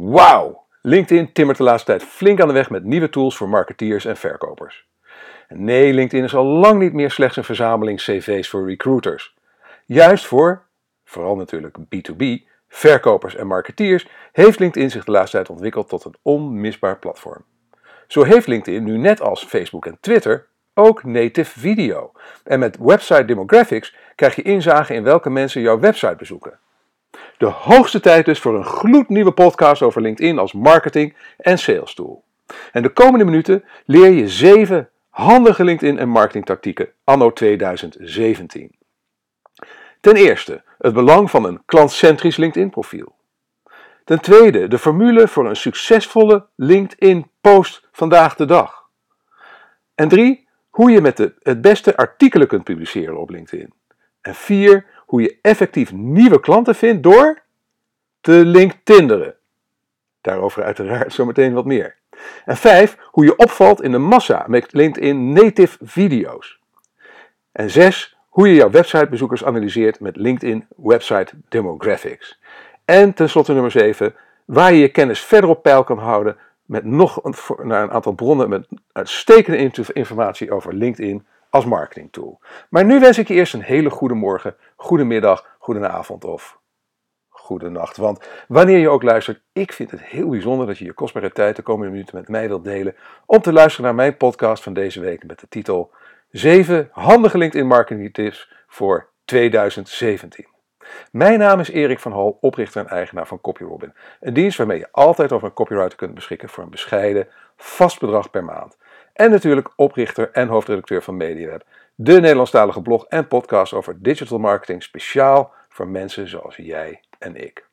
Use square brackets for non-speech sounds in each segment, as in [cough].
Wauw! LinkedIn timmert de laatste tijd flink aan de weg met nieuwe tools voor marketeers en verkopers. Nee, LinkedIn is al lang niet meer slechts een verzameling cv's voor recruiters. Juist voor, vooral natuurlijk B2B, verkopers en marketeers, heeft LinkedIn zich de laatste tijd ontwikkeld tot een onmisbaar platform. Zo heeft LinkedIn nu net als Facebook en Twitter ook native video. En met website demographics krijg je inzage in welke mensen jouw website bezoeken. De hoogste tijd dus voor een gloednieuwe podcast over LinkedIn als marketing en sales tool. En de komende minuten leer je 7 handige LinkedIn en marketingtactieken anno 2017. Ten eerste het belang van een klantcentrisch LinkedIn profiel. Ten tweede de formule voor een succesvolle LinkedIn post vandaag de dag. En drie hoe je met de, het beste artikelen kunt publiceren op LinkedIn. En vier hoe je effectief nieuwe klanten vindt door te LinkedInderen. Daarover uiteraard zometeen wat meer. En vijf, hoe je opvalt in de massa met LinkedIn native video's. En zes, hoe je jouw websitebezoekers analyseert met LinkedIn Website Demographics. En tenslotte nummer 7, waar je je kennis verder op peil kan houden met nog een, naar een aantal bronnen met uitstekende informatie over LinkedIn als marketingtool. Maar nu wens ik je eerst een hele goede morgen, goede middag, goede avond of goede nacht. Want wanneer je ook luistert, ik vind het heel bijzonder dat je je kostbare tijd de komende minuten met mij wilt delen om te luisteren naar mijn podcast van deze week met de titel 7 handige LinkedIn marketing tips voor 2017. Mijn naam is Erik van Hal, oprichter en eigenaar van CopyRobin. Een dienst waarmee je altijd over een copywriter kunt beschikken voor een bescheiden, vast bedrag per maand. En natuurlijk oprichter en hoofdredacteur van MediaWeb, de Nederlandstalige blog en podcast over digital marketing speciaal voor mensen zoals jij en ik.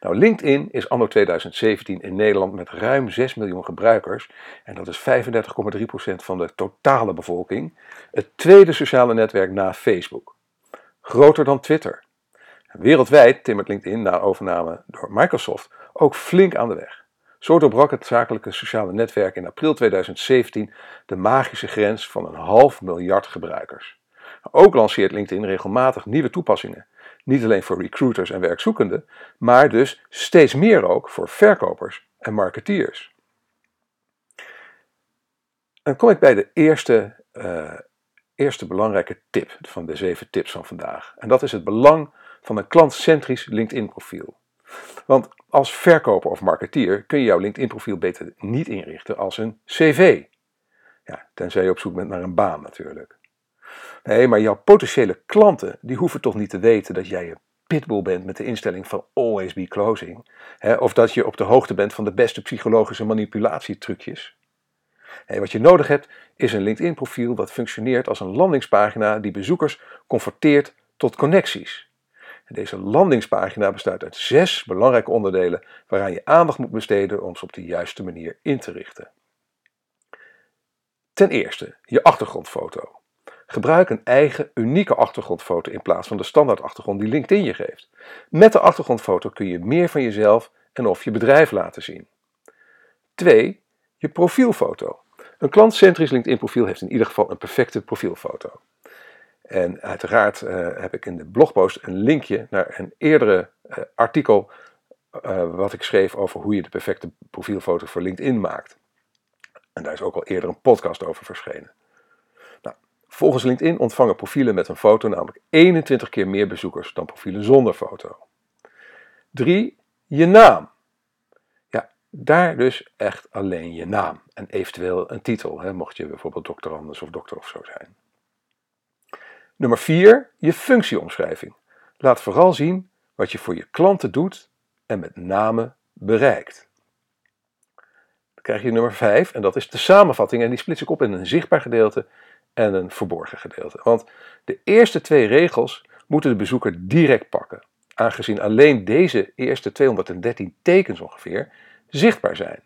Nou, LinkedIn is anno 2017 in Nederland met ruim 6 miljoen gebruikers, en dat is 35,3% van de totale bevolking, het tweede sociale netwerk na Facebook. Groter dan Twitter. Wereldwijd timmert LinkedIn na overname door Microsoft ook flink aan de weg. Zo doorbrak het zakelijke sociale netwerk in april 2017 de magische grens van een half miljard gebruikers. Ook lanceert LinkedIn regelmatig nieuwe toepassingen. Niet alleen voor recruiters en werkzoekenden, maar dus steeds meer ook voor verkopers en marketeers. Dan kom ik bij de eerste, uh, eerste belangrijke tip van de zeven tips van vandaag. En dat is het belang van een klantcentrisch LinkedIn-profiel. Want als verkoper of marketeer kun je jouw LinkedIn-profiel beter niet inrichten als een CV. Ja, tenzij je op zoek bent naar een baan natuurlijk. Maar jouw potentiële klanten die hoeven toch niet te weten dat jij een pitbull bent met de instelling van always be closing. Hè, of dat je op de hoogte bent van de beste psychologische manipulatietrucjes. Wat je nodig hebt is een LinkedIn-profiel dat functioneert als een landingspagina die bezoekers converteert tot connecties. Deze landingspagina bestaat uit zes belangrijke onderdelen waaraan je aandacht moet besteden om ze op de juiste manier in te richten. Ten eerste je achtergrondfoto. Gebruik een eigen unieke achtergrondfoto in plaats van de standaard achtergrond die LinkedIn je geeft. Met de achtergrondfoto kun je meer van jezelf en of je bedrijf laten zien. 2. Je profielfoto. Een klantcentrisch LinkedIn profiel heeft in ieder geval een perfecte profielfoto. En uiteraard uh, heb ik in de blogpost een linkje naar een eerdere uh, artikel uh, wat ik schreef over hoe je de perfecte profielfoto voor LinkedIn maakt. En daar is ook al eerder een podcast over verschenen. Nou, volgens LinkedIn ontvangen profielen met een foto namelijk 21 keer meer bezoekers dan profielen zonder foto. 3. Je naam. Ja, daar dus echt alleen je naam en eventueel een titel, hè, mocht je bijvoorbeeld dokter Anders of dokter of zo zijn. Nummer 4. Je functieomschrijving. Laat vooral zien wat je voor je klanten doet en met name bereikt. Dan krijg je nummer 5 en dat is de samenvatting en die splits ik op in een zichtbaar gedeelte en een verborgen gedeelte. Want de eerste twee regels moeten de bezoeker direct pakken, aangezien alleen deze eerste 213 tekens ongeveer zichtbaar zijn.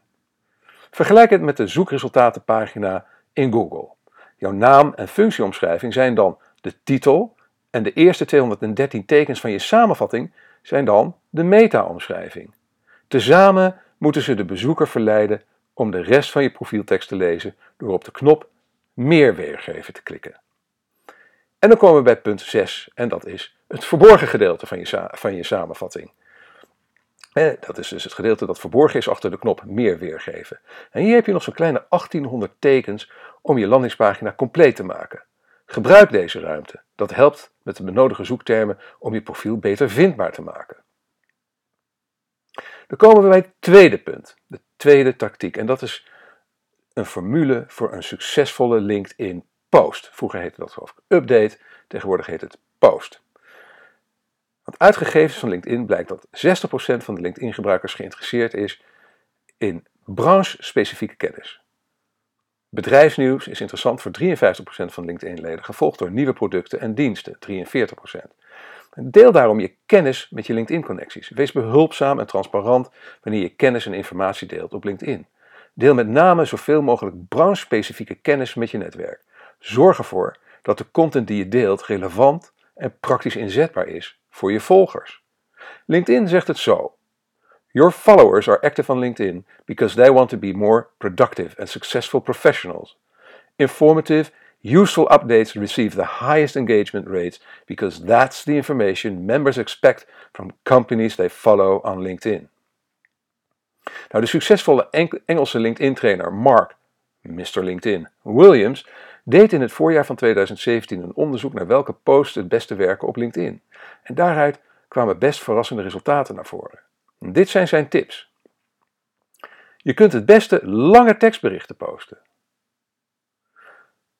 Vergelijk het met de zoekresultatenpagina in Google. Jouw naam en functieomschrijving zijn dan de titel en de eerste 213 tekens van je samenvatting zijn dan de meta-omschrijving. Tezamen moeten ze de bezoeker verleiden om de rest van je profieltekst te lezen door op de knop Meer weergeven te klikken. En dan komen we bij punt 6 en dat is het verborgen gedeelte van je, van je samenvatting. Dat is dus het gedeelte dat verborgen is achter de knop meer weergeven. En hier heb je nog zo'n kleine 1800 tekens om je landingspagina compleet te maken. Gebruik deze ruimte. Dat helpt met de benodigde zoektermen om je profiel beter vindbaar te maken. Dan komen we bij het tweede punt, de tweede tactiek. En dat is een formule voor een succesvolle LinkedIn post. Vroeger heette dat geloof update, tegenwoordig heet het post. Want uit gegevens van LinkedIn blijkt dat 60% van de LinkedIn-gebruikers geïnteresseerd is in branche-specifieke kennis. Bedrijfsnieuws is interessant voor 53% van LinkedIn-leden, gevolgd door nieuwe producten en diensten, 43%. Deel daarom je kennis met je LinkedIn-connecties. Wees behulpzaam en transparant wanneer je kennis en informatie deelt op LinkedIn. Deel met name zoveel mogelijk branche-specifieke kennis met je netwerk. Zorg ervoor dat de content die je deelt relevant en praktisch inzetbaar is voor je volgers. LinkedIn zegt het zo. Your followers are active on LinkedIn because they want to be more productive and successful professionals. Informative, useful updates receive the highest engagement rates because that's the information members expect from companies they follow on LinkedIn. De succesvolle Engelse LinkedIn-trainer Mark, Mr. LinkedIn, Williams, deed in het voorjaar van 2017 een onderzoek naar welke posts het beste werken op LinkedIn. En daaruit kwamen best verrassende resultaten naar voren. Dit zijn zijn tips. Je kunt het beste lange tekstberichten posten.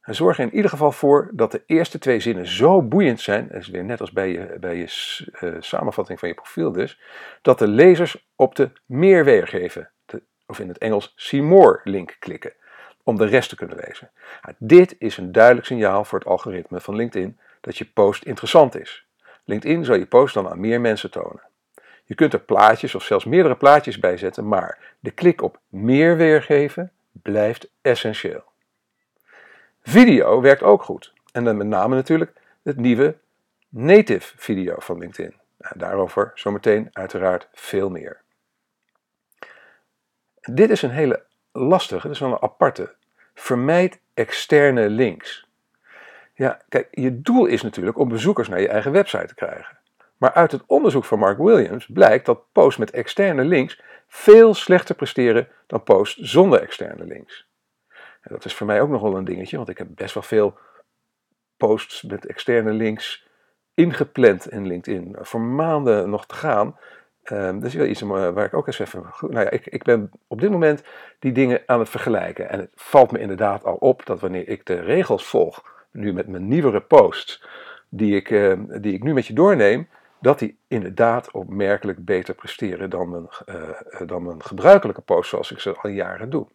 En zorg er in ieder geval voor dat de eerste twee zinnen zo boeiend zijn, dat is weer net als bij je, bij je uh, samenvatting van je profiel dus, dat de lezers op de meer weergeven, of in het Engels see more link klikken, om de rest te kunnen lezen. Nou, dit is een duidelijk signaal voor het algoritme van LinkedIn dat je post interessant is. LinkedIn zal je post dan aan meer mensen tonen. Je kunt er plaatjes of zelfs meerdere plaatjes bij zetten, maar de klik op meer weergeven blijft essentieel. Video werkt ook goed. En dan met name natuurlijk het nieuwe native video van LinkedIn. Nou, daarover zometeen uiteraard veel meer. Dit is een hele lastige, dit is wel een aparte. Vermijd externe links. Ja, kijk, je doel is natuurlijk om bezoekers naar je eigen website te krijgen. Maar uit het onderzoek van Mark Williams blijkt dat posts met externe links veel slechter presteren dan posts zonder externe links. En dat is voor mij ook nog wel een dingetje, want ik heb best wel veel posts met externe links ingepland in LinkedIn. Voor maanden nog te gaan. Um, dat is wel iets waar ik ook eens even. Nou ja, ik, ik ben op dit moment die dingen aan het vergelijken. En het valt me inderdaad al op dat wanneer ik de regels volg, nu met mijn nieuwere posts, die ik, ehm, die ik nu met je doorneem, dat die inderdaad opmerkelijk beter presteren dan mijn, uh, dan mijn gebruikelijke posts zoals ik ze al jaren doe.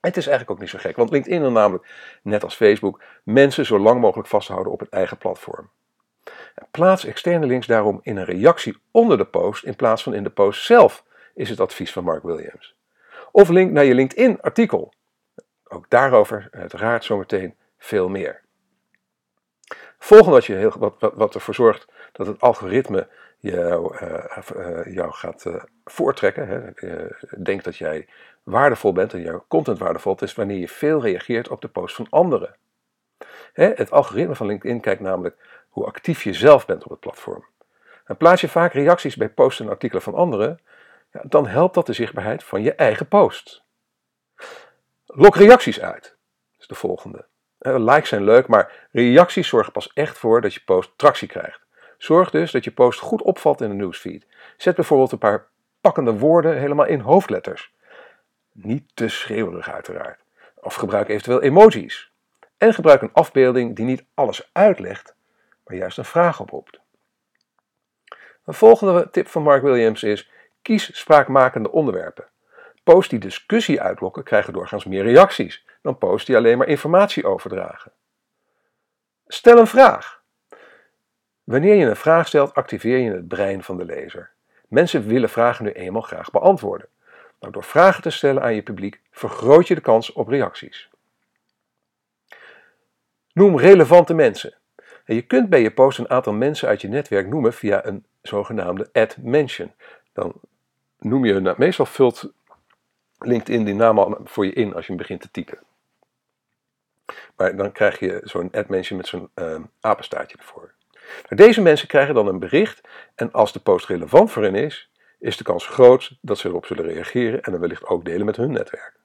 Het is eigenlijk ook niet zo gek, want LinkedIn wil namelijk, net als Facebook, mensen zo lang mogelijk vasthouden op het eigen platform. Plaats externe links daarom in een reactie onder de post in plaats van in de post zelf, is het advies van Mark Williams. Of link naar je LinkedIn-artikel. Ook daarover uiteraard zometeen veel meer. Volgende wat, je heel, wat, wat, wat ervoor zorgt dat het algoritme jou, uh, jou gaat uh, voortrekken. Hè. denk dat jij waardevol bent en jouw content waardevol is wanneer je veel reageert op de post van anderen. Hè, het algoritme van LinkedIn kijkt namelijk hoe actief je zelf bent op het platform. En plaats je vaak reacties bij posts en artikelen van anderen, ja, dan helpt dat de zichtbaarheid van je eigen post. Lok reacties uit. Is de volgende. Likes zijn leuk, maar reacties zorgen pas echt voor dat je post tractie krijgt. Zorg dus dat je post goed opvalt in de newsfeed. Zet bijvoorbeeld een paar pakkende woorden helemaal in hoofdletters. Niet te schreeuwerig uiteraard. Of gebruik eventueel emojis. En gebruik een afbeelding die niet alles uitlegt, maar juist een vraag oproept. Een volgende tip van Mark Williams is: kies spraakmakende onderwerpen. Posts die discussie uitlokken krijgen doorgaans meer reacties dan posts die alleen maar informatie overdragen. Stel een vraag. Wanneer je een vraag stelt, activeer je het brein van de lezer. Mensen willen vragen nu eenmaal graag beantwoorden. Door vragen te stellen aan je publiek vergroot je de kans op reacties. Noem relevante mensen. En je kunt bij je post een aantal mensen uit je netwerk noemen via een zogenaamde add mention. Dan noem je, meestal vult LinkedIn die naam al voor je in als je begint te typen. Maar dan krijg je zo'n add mention met zo'n uh, apenstaartje ervoor. Deze mensen krijgen dan een bericht en als de post relevant voor hen is, is de kans groot dat ze erop zullen reageren en dan wellicht ook delen met hun netwerk.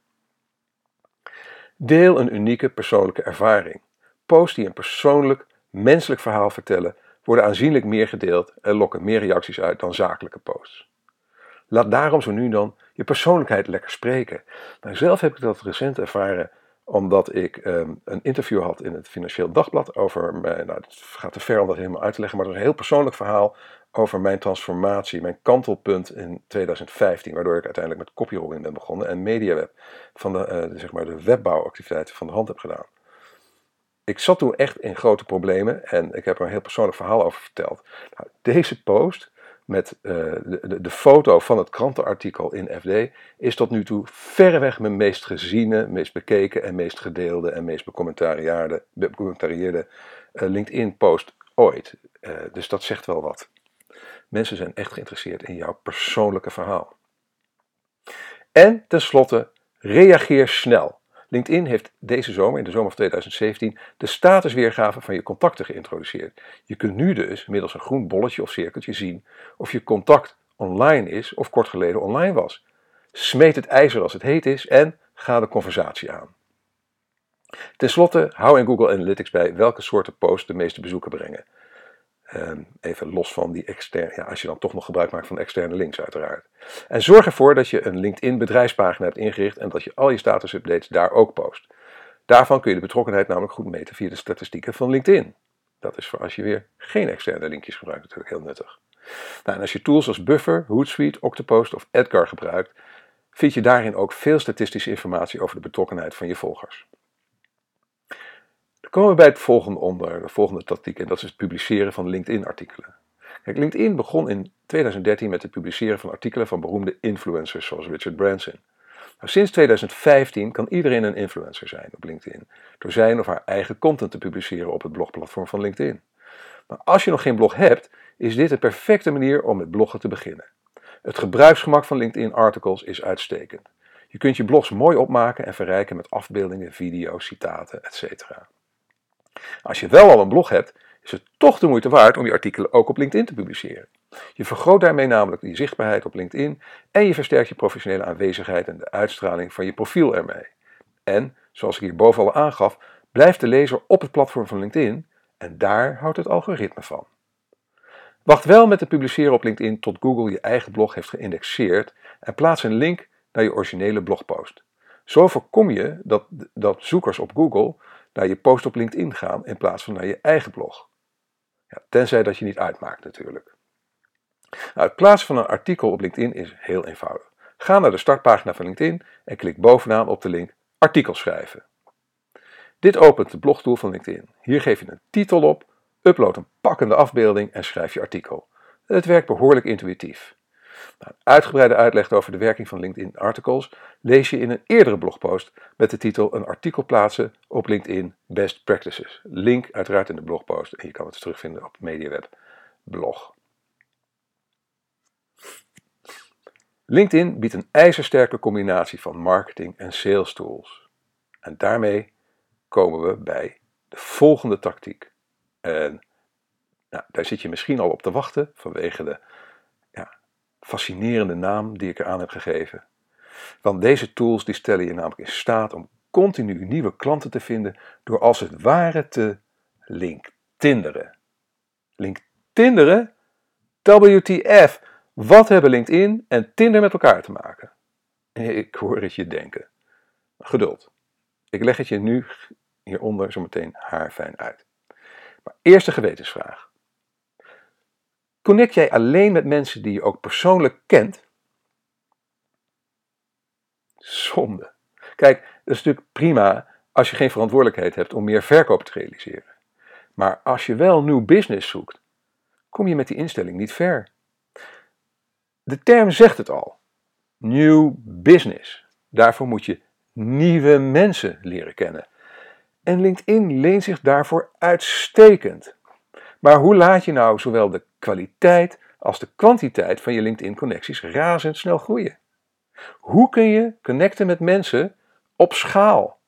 Deel een unieke persoonlijke ervaring. Posts die een persoonlijk, menselijk verhaal vertellen, worden aanzienlijk meer gedeeld en lokken meer reacties uit dan zakelijke posts. Laat daarom zo nu dan je persoonlijkheid lekker spreken. Nou, zelf heb ik dat recent ervaren omdat ik um, een interview had in het Financieel Dagblad over, mijn, nou het gaat te ver om dat helemaal uit te leggen, maar dat is een heel persoonlijk verhaal over mijn transformatie, mijn kantelpunt in 2015, waardoor ik uiteindelijk met copyrolling ben begonnen en MediaWeb, van de, uh, zeg maar de webbouwactiviteiten van de hand heb gedaan. Ik zat toen echt in grote problemen en ik heb er een heel persoonlijk verhaal over verteld. Nou, deze post met uh, de, foto van het krantenartikel in FD is tot nu toe verreweg mijn meest geziene, meest bekeken en meest gedeelde en meest becommentarieerde, uh, LinkedIn-post ooit. Uh, dus dat zegt wel wat. Mensen zijn echt geïnteresseerd in jouw persoonlijke verhaal. En tenslotte, reageer snel. LinkedIn heeft deze zomer, in de zomer van 2017, de statusweergave van je contacten geïntroduceerd. Je kunt nu dus middels een groen bolletje of cirkeltje zien of je contact online is of kort geleden online was. Smeet het ijzer als het heet is en ga de conversatie aan. Ten slotte, hou in Google Analytics bij welke soorten posts de meeste bezoeken brengen. Ehm, even los van die externe, ja, als je dan toch nog gebruik maakt van externe links uiteraard. En zorg ervoor dat je een LinkedIn bedrijfspagina hebt ingericht en dat je al je status updates daar ook post. Daarvan kun je de betrokkenheid namelijk goed meten via de statistieken van LinkedIn. Dat is voor als je weer geen externe linkjes gebruikt natuurlijk heel nuttig. Nou, en als je tools als Buffer, Hootsuite, Octopost of Edgar gebruikt, vind je daarin ook veel statistische informatie over de betrokkenheid van je volgers komen we bij het volgende onder, de volgende tactiek, en dat is het publiceren van LinkedIn-artikelen. Kijk, LinkedIn begon in 2013 met het publiceren van artikelen van beroemde influencers zoals Richard Branson. Nou, sinds 2015 kan iedereen een influencer zijn op LinkedIn, door zijn of haar eigen content te publiceren op het blogplatform van LinkedIn. Maar als je nog geen blog hebt, is dit de perfecte manier om met bloggen te beginnen. Het gebruiksgemak van LinkedIn Articles is uitstekend. Je kunt je blogs mooi opmaken en verrijken met afbeeldingen, video's, citaten, etc. Als je wel al een blog hebt, is het toch de moeite waard om je artikelen ook op LinkedIn te publiceren. Je vergroot daarmee namelijk je zichtbaarheid op LinkedIn en je versterkt je professionele aanwezigheid en de uitstraling van je profiel ermee. En, zoals ik hierboven al aangaf, blijft de lezer op het platform van LinkedIn en daar houdt het algoritme van. Wacht wel met het publiceren op LinkedIn tot Google je eigen blog heeft geïndexeerd en plaats een link naar je originele blogpost. Zo voorkom je dat, dat zoekers op Google naar je post op LinkedIn gaan in plaats van naar je eigen blog. Ja, tenzij dat je niet uitmaakt natuurlijk. Nou, het plaatsen van een artikel op LinkedIn is heel eenvoudig. Ga naar de startpagina van LinkedIn en klik bovenaan op de link Artikel schrijven. Dit opent de blogtool van LinkedIn. Hier geef je een titel op, upload een pakkende afbeelding en schrijf je artikel. Het werkt behoorlijk intuïtief. Een uitgebreide uitleg over de werking van LinkedIn Articles lees je in een eerdere blogpost met de titel Een artikel plaatsen op LinkedIn Best Practices. Link uiteraard in de blogpost en je kan het terugvinden op MediaWeb blog. LinkedIn biedt een ijzersterke combinatie van marketing en sales tools. En daarmee komen we bij de volgende tactiek. En nou, daar zit je misschien al op te wachten vanwege de fascinerende naam die ik eraan heb gegeven. Want deze tools die stellen je namelijk in staat om continu nieuwe klanten te vinden door als het ware te linktinderen. Linktinderen? WTF! Wat hebben LinkedIn en Tinder met elkaar te maken? [laughs] Ik hoor het je denken. Geduld. Ik leg het je nu hieronder zo meteen haarfijn uit. Maar eerste gewetensvraag. Connect jij alleen met mensen die je ook persoonlijk kent? Zonde. Kijk, dat is natuurlijk prima als je geen verantwoordelijkheid hebt om meer verkoop te realiseren. Maar als je wel nieuw business zoekt, kom je met die instelling niet ver. De term zegt het al. New business. Daarvoor moet je nieuwe mensen leren kennen. En LinkedIn leent zich daarvoor uitstekend. Maar hoe laat je nou zowel de kwaliteit als de kwantiteit van je LinkedIn-connecties razendsnel groeien? Hoe kun je connecten met mensen op schaal,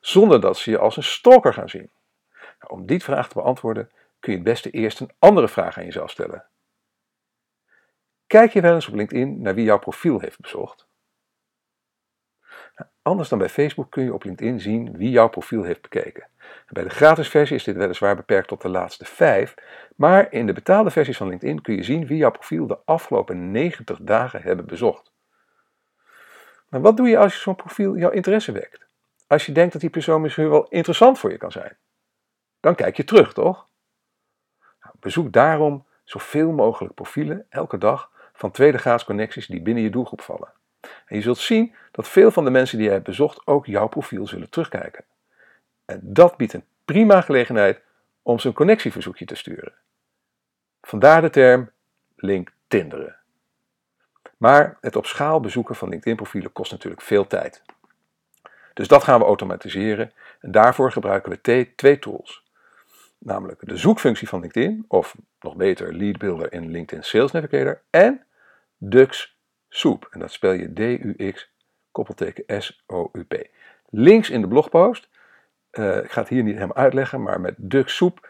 zonder dat ze je als een stalker gaan zien? Nou, om die vraag te beantwoorden kun je het beste eerst een andere vraag aan jezelf stellen. Kijk je wel eens op LinkedIn naar wie jouw profiel heeft bezocht? Anders dan bij Facebook kun je op LinkedIn zien wie jouw profiel heeft bekeken. Bij de gratis versie is dit weliswaar beperkt tot de laatste vijf, maar in de betaalde versies van LinkedIn kun je zien wie jouw profiel de afgelopen 90 dagen hebben bezocht. Maar wat doe je als je zo'n profiel jouw interesse wekt? Als je denkt dat die persoon misschien wel interessant voor je kan zijn. Dan kijk je terug, toch? Nou, bezoek daarom zoveel mogelijk profielen elke dag van tweede graads connecties die binnen je doelgroep vallen. En je zult zien dat veel van de mensen die je hebt bezocht ook jouw profiel zullen terugkijken. En dat biedt een prima gelegenheid om ze een connectieverzoekje te sturen. Vandaar de term LinkedInderen. Maar het op schaal bezoeken van LinkedIn-profielen kost natuurlijk veel tijd. Dus dat gaan we automatiseren en daarvoor gebruiken we twee tools. Namelijk de zoekfunctie van LinkedIn, of nog beter Lead Builder in LinkedIn Sales Navigator, en Dux Soup. En dat spel je D-U-X, koppelteken S-O-U-P. Links in de blogpost. Uh, ik ga het hier niet helemaal uitleggen, maar met Dux Soup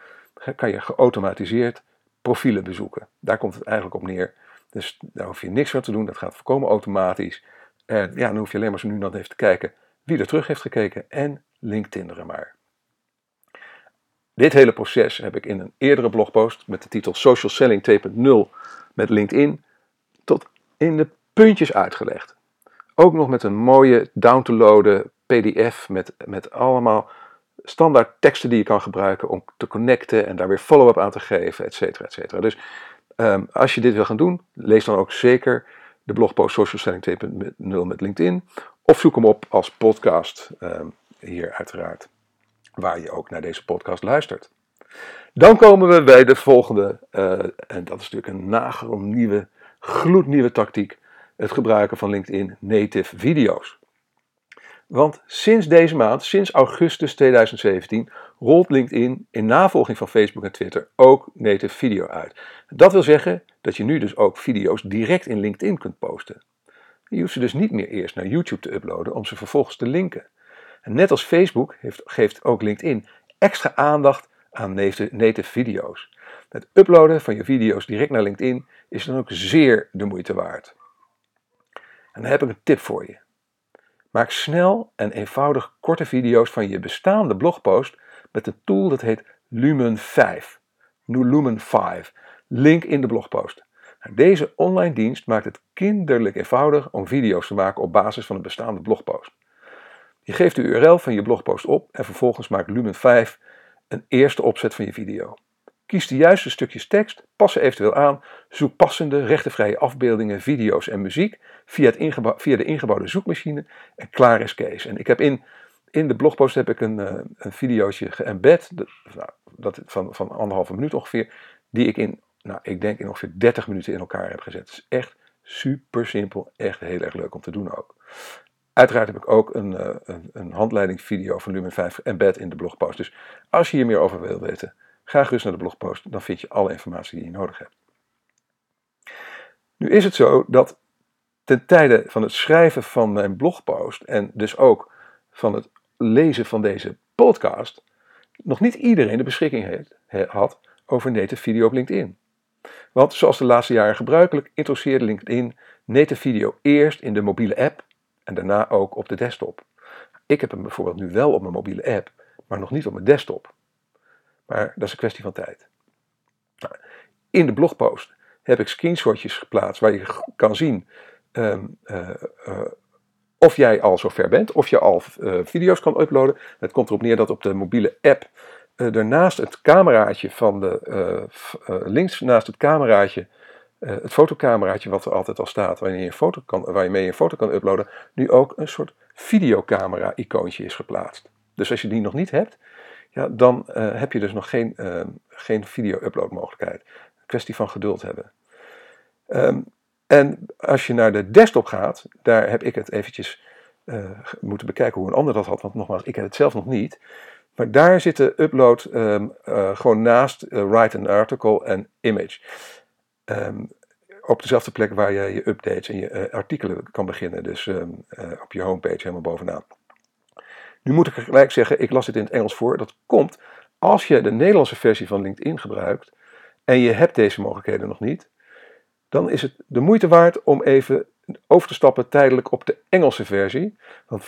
kan je geautomatiseerd profielen bezoeken. Daar komt het eigenlijk op neer. Dus daar hoef je niks aan te doen, dat gaat volkomen automatisch. En ja, dan hoef je alleen maar zo nu dan even te kijken wie er terug heeft gekeken en LinkedIneren maar. Dit hele proces heb ik in een eerdere blogpost met de titel Social Selling 2.0 met LinkedIn tot in de puntjes uitgelegd. Ook nog met een mooie down-to-loaden PDF met, met allemaal standaard teksten die je kan gebruiken om te connecten en daar weer follow-up aan te geven, et cetera, et cetera. Dus um, als je dit wil gaan doen, lees dan ook zeker de blogpost Social Selling 2.0 met LinkedIn of zoek hem op als podcast um, hier uiteraard, waar je ook naar deze podcast luistert. Dan komen we bij de volgende, uh, en dat is natuurlijk een nagelnieuwe, nieuwe, gloednieuwe tactiek, het gebruiken van LinkedIn native video's. Want sinds deze maand, sinds augustus 2017, rolt LinkedIn in navolging van Facebook en Twitter ook native video uit. Dat wil zeggen dat je nu dus ook video's direct in LinkedIn kunt posten. Je hoeft ze dus niet meer eerst naar YouTube te uploaden om ze vervolgens te linken. En net als Facebook heeft, geeft ook LinkedIn extra aandacht aan native video's. Het uploaden van je video's direct naar LinkedIn is dan ook zeer de moeite waard. En dan heb ik een tip voor je. Maak snel en eenvoudig korte video's van je bestaande blogpost met een tool dat heet Lumen 5. Lumen 5. Link in de blogpost. Nou, deze online dienst maakt het kinderlijk eenvoudig om video's te maken op basis van een bestaande blogpost. Je geeft de URL van je blogpost op en vervolgens maakt Lumen 5 een eerste opzet van je video. Kies de juiste stukjes tekst, pas ze eventueel aan, zoek passende rechtenvrije afbeeldingen, video's en muziek via, het via de ingebouwde zoekmachine en klaar is Kees. En ik heb in, in de blogpost heb ik een, uh, een videootje geëmbed, nou, dat, van, van anderhalve minuut ongeveer, die ik in, nou, ik denk in ongeveer 30 minuten in elkaar heb gezet. Het is echt super simpel, echt heel erg leuk om te doen ook. Uiteraard heb ik ook een, uh, een, een handleiding van Lumen 5 embed in de blogpost. Dus als je hier meer over wil weten, Ga gerust naar de blogpost, dan vind je alle informatie die je nodig hebt. Nu is het zo dat ten tijde van het schrijven van mijn blogpost en dus ook van het lezen van deze podcast, nog niet iedereen de beschikking heeft, had over native video op LinkedIn. Want zoals de laatste jaren gebruikelijk introduceerde LinkedIn native video eerst in de mobiele app en daarna ook op de desktop. Ik heb hem bijvoorbeeld nu wel op mijn mobiele app, maar nog niet op mijn desktop. Maar dat is een kwestie van tijd. Nou, in de blogpost heb ik screenshotjes geplaatst waar je kan zien ehm, eh, eh, of jij al zover bent, of je al uh, video's kan uploaden. Het komt erop neer dat op de mobiele app ernaast het cameraatje van de, links naast het cameraatje, het fotocameraatje wat er altijd al staat, waar je, een foto kan, waar je mee een foto kan uploaden, nu ook een soort videocamera icoontje is geplaatst. Dus als je die nog niet hebt, ja, dan uh, heb je dus nog geen, uh, geen video-upload mogelijkheid. Kwestie van geduld hebben. Um, en als je naar de desktop gaat, daar heb ik het eventjes uh, moeten bekijken hoe een ander dat had. Want nogmaals, ik heb het zelf nog niet. Maar daar zit de upload um, gewoon naast write an article en image. Op dezelfde plek waar je je updates en je artikelen kan beginnen. Dus op je homepage helemaal bovenaan. Nu moet ik gelijk zeggen, ik las dit in het Engels voor. Dat komt als je de Nederlandse versie van LinkedIn gebruikt en je hebt deze mogelijkheden nog niet. dan is het de moeite waard om even over te stappen tijdelijk op de Engelse versie. Want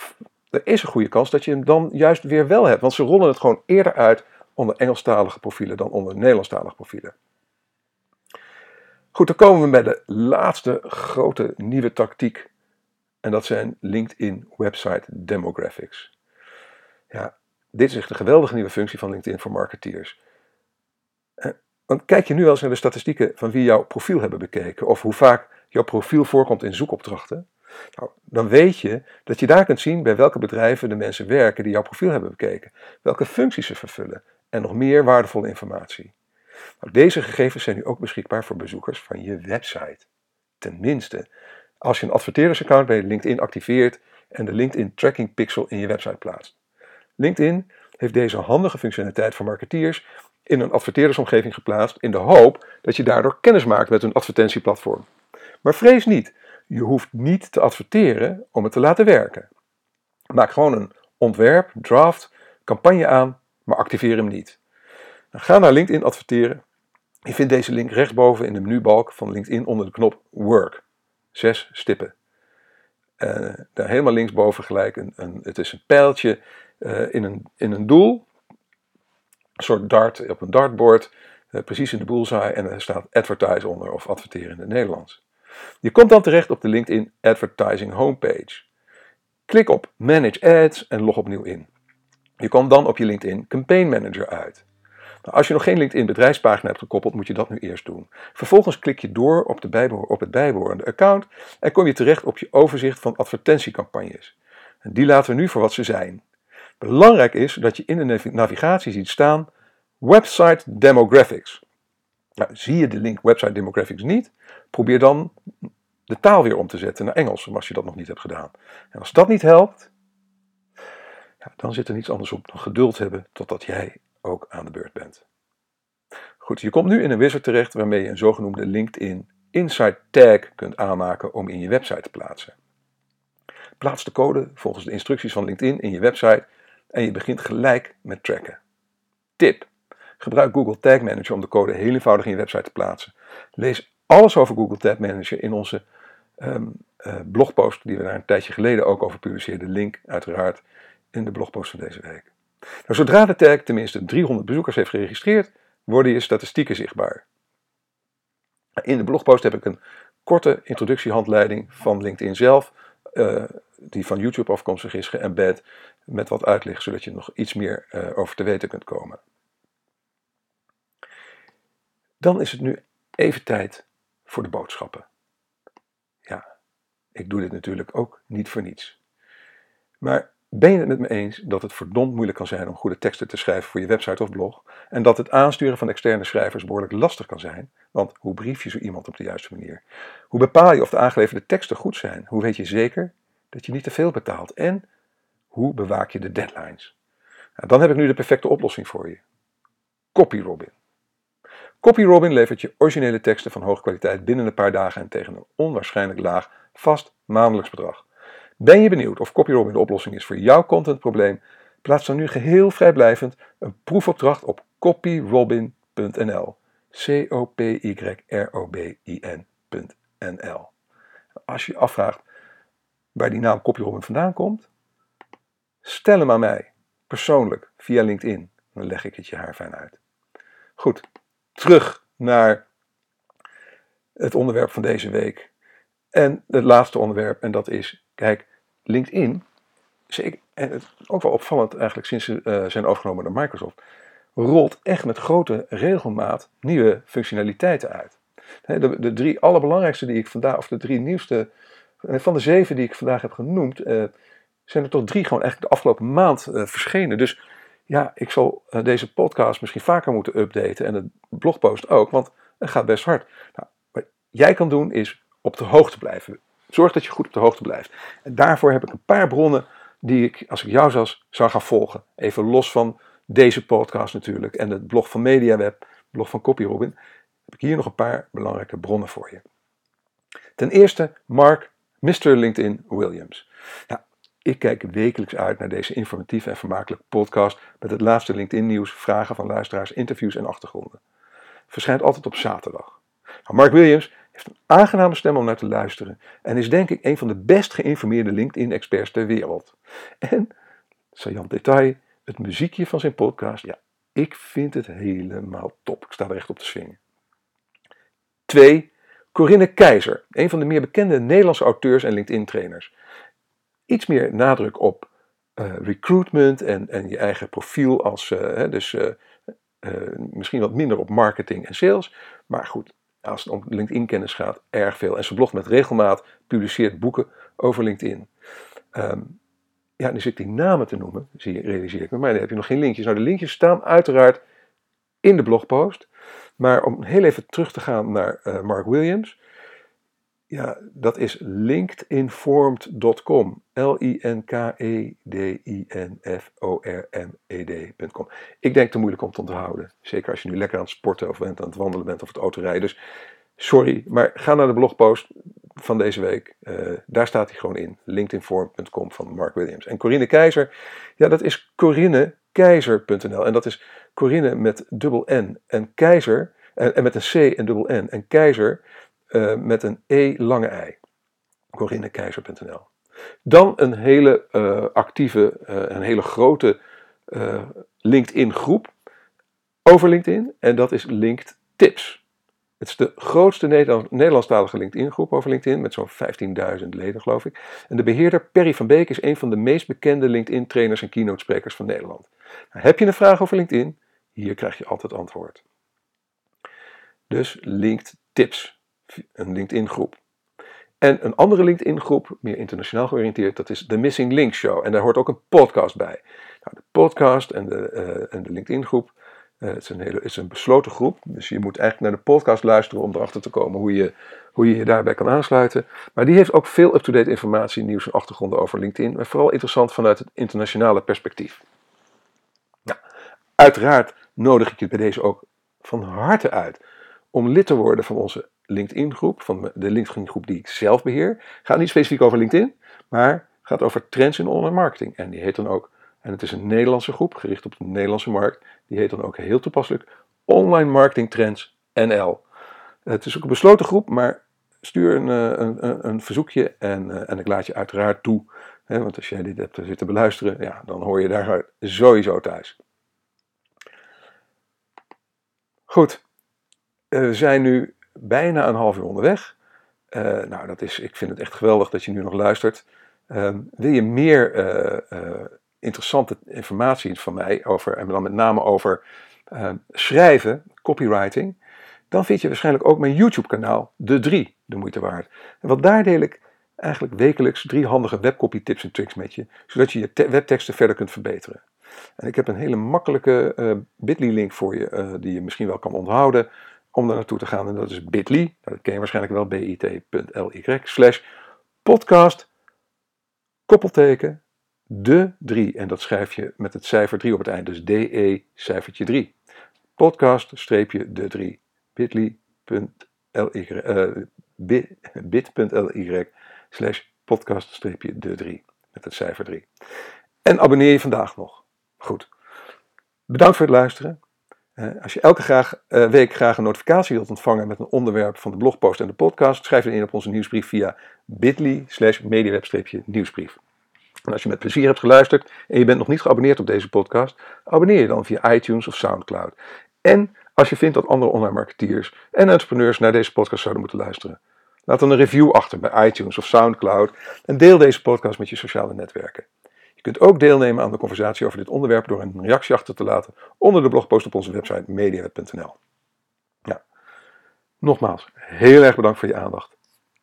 er is een goede kans dat je hem dan juist weer wel hebt. Want ze rollen het gewoon eerder uit onder Engelstalige profielen dan onder Nederlandstalige profielen. Goed, dan komen we bij de laatste grote nieuwe tactiek. En dat zijn LinkedIn Website Demographics. Ja, dit is echt een geweldige nieuwe functie van LinkedIn voor marketeers. Eh, want kijk je nu wel eens naar de statistieken van wie jouw profiel hebben bekeken, of hoe vaak jouw profiel voorkomt in zoekopdrachten, nou, dan weet je dat je daar kunt zien bij welke bedrijven de mensen werken die jouw profiel hebben bekeken, welke functies ze vervullen en nog meer waardevolle informatie. Nou, deze gegevens zijn nu ook beschikbaar voor bezoekers van je website. Tenminste, als je een adverteerdersaccount bij LinkedIn activeert en de LinkedIn Tracking Pixel in je website plaatst. LinkedIn heeft deze handige functionaliteit voor marketeers in een adverteerdersomgeving geplaatst in de hoop dat je daardoor kennis maakt met hun advertentieplatform. Maar vrees niet, je hoeft niet te adverteren om het te laten werken. Maak gewoon een ontwerp, draft, campagne aan, maar activeer hem niet. Ga naar LinkedIn adverteren. Je vindt deze link rechtsboven in de menubalk van LinkedIn onder de knop Work. Zes stippen. Uh, daar helemaal linksboven gelijk, een, een, het is een pijltje uh, in, een, in een doel. Een soort dart op een dartboard, uh, precies in de bullseye. En er staat advertise onder of adverteren in het Nederlands. Je komt dan terecht op de LinkedIn Advertising homepage. Klik op Manage Ads en log opnieuw in. Je komt dan op je LinkedIn Campaign Manager uit. Nou, als je nog geen LinkedIn bedrijfspagina hebt gekoppeld, moet je dat nu eerst doen. Vervolgens klik je door op, de het bijbehorende account en kom je terecht op je overzicht van advertentiecampagnes. En die laten we nu voor wat ze zijn. Belangrijk is dat je in de navigatie ziet staan Website Demographics. Nou, zie je de link Website Demographics niet, probeer dan de taal weer om te zetten naar Engels, als je dat nog niet hebt gedaan. En als dat niet helpt, dan zit er niets anders op dan geduld hebben totdat jij ook aan de beurt bent. Goed, je komt nu in een wizard terecht waarmee je een zogenoemde LinkedIn Insight Tag kunt aanmaken om in je website te plaatsen. Plaats de code volgens de instructies van LinkedIn in je website en je begint gelijk met tracken. Tip: Gebruik Google Tag Manager om de code heel eenvoudig in je website te plaatsen. Lees alles over Google Tag Manager in onze um, uh, blogpost die we daar een tijdje geleden ook over publiceerden. Link uiteraard in de blogpost van deze week. Nou, zodra de tag tenminste 300 bezoekers heeft geregistreerd, worden je statistieken zichtbaar. In de blogpost heb ik een korte introductiehandleiding van LinkedIn zelf, uh, die van YouTube afkomstig is, geëmbed met wat uitleg, zodat je nog iets meer uh, over te weten kunt komen. Dan is het nu even tijd voor de boodschappen. Ja, ik doe dit natuurlijk ook niet voor niets. Maar ben je het met me eens dat het verdomd moeilijk kan zijn om goede teksten te schrijven voor je website of blog? En dat het aansturen van externe schrijvers behoorlijk lastig kan zijn? Want hoe brief je zo iemand op de juiste manier? Hoe bepaal je of de aangeleverde teksten goed zijn? Hoe weet je zeker dat je niet te veel betaalt? En hoe bewaak je de deadlines? Nou, dan heb ik nu de perfecte oplossing voor je. CopyRobin. CopyRobin levert je originele teksten van hoge kwaliteit binnen een paar dagen en tegen een onwaarschijnlijk laag vast maandelijks bedrag. Ben je benieuwd of CopyRobin de oplossing is voor jouw contentprobleem? Plaats dan nu geheel vrijblijvend een proefopdracht op copyrobin.nl. C-O-P-Y-R-O-B-I-N.nl. Als je je afvraagt waar die naam CopyRobin vandaan komt, stel hem aan mij, persoonlijk, via LinkedIn. Dan leg ik het je haar fijn uit. Goed, terug naar het onderwerp van deze week. En het laatste onderwerp, en dat is, kijk, LinkedIn, en het, ook wel opvallend eigenlijk sinds ze uh, zijn overgenomen door Microsoft, rolt echt met grote regelmaat nieuwe functionaliteiten uit. De, de drie allerbelangrijkste die ik vandaag, of de drie nieuwste, eh, van de zeven die ik vandaag heb genoemd, uh, zijn er toch drie gewoon eigenlijk de afgelopen maand uh, verschenen. Dus ja, ik zal deze podcast misschien vaker moeten updaten en de blogpost ook, want het gaat best hard. Nou, wat jij kan doen is op de hoogte blijven. Zorg dat je goed op de hoogte blijft. En daarvoor heb ik een paar bronnen die ik, als ik jou zou, zou gaan volgen, even los van deze podcast natuurlijk en het blog van MediaWeb, blog van CopyRobin, heb ik hier nog een paar belangrijke bronnen voor je. Ten eerste Mark, Mr. LinkedIn Williams. Nou, ik kijk wekelijks uit naar deze informatieve en vermakelijke podcast met het laatste LinkedIn nieuws, vragen van luisteraars, interviews en achtergronden. Verschijnt altijd op zaterdag. Nou, Mark Williams heeft een aangename stem om naar te luisteren en is denk ik een van de best geïnformeerde LinkedIn-experts ter wereld. En, saillant detail, het muziekje van zijn podcast, ja, ik vind het helemaal top. Ik sta er echt op te swingen. 2. Corinne Keizer, een van de meer bekende Nederlandse auteurs en LinkedIn-trainers. Iets meer nadruk op uh, recruitment en, en je eigen profiel als, uh, dus uh, misschien wat minder op marketing en sales. Maar goed, als het om LinkedIn-kennis gaat, erg veel. En ze blogt met regelmaat, publiceert boeken over LinkedIn. Um, ja, nu zit ik die namen te noemen, zie je, realiseer ik me, maar dan heb je nog geen linkjes. Nou, de linkjes staan uiteraard in de blogpost. Maar om heel even terug te gaan naar uh, Mark Williams. Ja, dat is linkedinformed.com. L-I-N-K-E-D-I-N-F-O-R-M-E-D.com. Ik denk te moeilijk om te onthouden. Zeker als je nu lekker aan het sporten of bent, aan het wandelen bent of het autorijden. Dus sorry, maar ga naar de blogpost van deze week. Uh, daar staat hij gewoon in. linkedinformed.com van Mark Williams. En Corinne Keizer, ja, dat is coриnnekeizer.nl. En dat is Corinne met dubbel N en Keizer, en, en met een C en dubbel N. En Keizer uh, met een E lange I. CorinneKeizer.nl. Dan een hele uh, actieve, uh, een hele grote LinkedIn groep over LinkedIn. En dat is Linked Tips. Het is de grootste Nederland, Nederlandstalige LinkedIn groep over LinkedIn. Met zo'n 15.000 leden geloof ik. En de beheerder Perry van Beek is een van de meest bekende LinkedIn trainers en keynote sprekers van Nederland. Nou, heb je een vraag over LinkedIn? Hier krijg je altijd antwoord. Dus Linked Tips een LinkedIn groep. En een andere LinkedIn groep, meer internationaal georiënteerd, dat is de Missing Link Show. En daar hoort ook een podcast bij. Nou, de podcast en de, en de LinkedIn groep, uh, het, is een hele, is een besloten groep. Dus je moet eigenlijk naar de podcast luisteren om erachter te komen hoe je hoe je, je daarbij kan aansluiten. Maar die heeft ook veel up-to-date informatie, nieuws en achtergronden over LinkedIn. Maar vooral interessant vanuit het internationale perspectief. Nou, uiteraard nodig ik je bij deze ook van harte uit om lid te worden van onze LinkedIn-groep, van de LinkedIn-groep die ik zelf beheer. Gaat niet specifiek over LinkedIn, maar gaat over trends in online marketing. En die heet dan ook, en het is een Nederlandse groep, gericht op de Nederlandse markt, die heet dan ook heel toepasselijk Online Marketing Trends NL. Het is ook een besloten groep, maar stuur een, eh, een, een verzoekje en, eh, en ik laat je uiteraard toe. Want als jij dit hebt zitten beluisteren, ja, dan hoor je daar sowieso thuis. Goed, eh, we zijn nu bijna een half uur onderweg. Uh, nou, dat is, ik vind het echt geweldig dat je nu nog luistert. Uh, wil je meer uh, interessante informatie van mij over, en dan met name over schrijven, copywriting, dan vind je waarschijnlijk ook mijn YouTube-kanaal, De 3, de moeite waard. Wat daar deel ik eigenlijk wekelijks drie handige webcopy tips en tricks met je, zodat je je webteksten verder kunt verbeteren. En ik heb een hele makkelijke bit.ly link voor je, die je misschien wel kan onthouden om daar naartoe te gaan. En dat is bit.ly, dat ken je waarschijnlijk wel, bit.ly, slash podcast, koppelteken, de 3. En dat schrijf je met het cijfer 3 op het eind, dus DE cijfertje 3. Podcast, streepje, de 3. bit.ly, uh, bit.ly, slash podcast, streepje, de 3. Met het cijfer 3. En abonneer je vandaag nog. Goed. Bedankt voor het luisteren. Uh, als je elke graag, uh, week graag een notificatie wilt ontvangen met een onderwerp van de blogpost en de podcast, schrijf je in op onze nieuwsbrief via bit.ly slash mediaweb-nieuwsbrief. En als je met plezier hebt geluisterd en je bent nog niet geabonneerd op deze podcast, abonneer je dan via iTunes of Soundcloud. En als je vindt dat andere online marketeers en entrepreneurs naar deze podcast zouden moeten luisteren, laat dan een review achter bij iTunes of Soundcloud en deel deze podcast met je sociale netwerken. Kunt ook deelnemen aan de conversatie over dit onderwerp door een reactie achter te laten onder de blogpost op onze website mediaweb.nl. Ja, nogmaals, heel erg bedankt voor je aandacht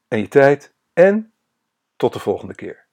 en je tijd en tot de volgende keer.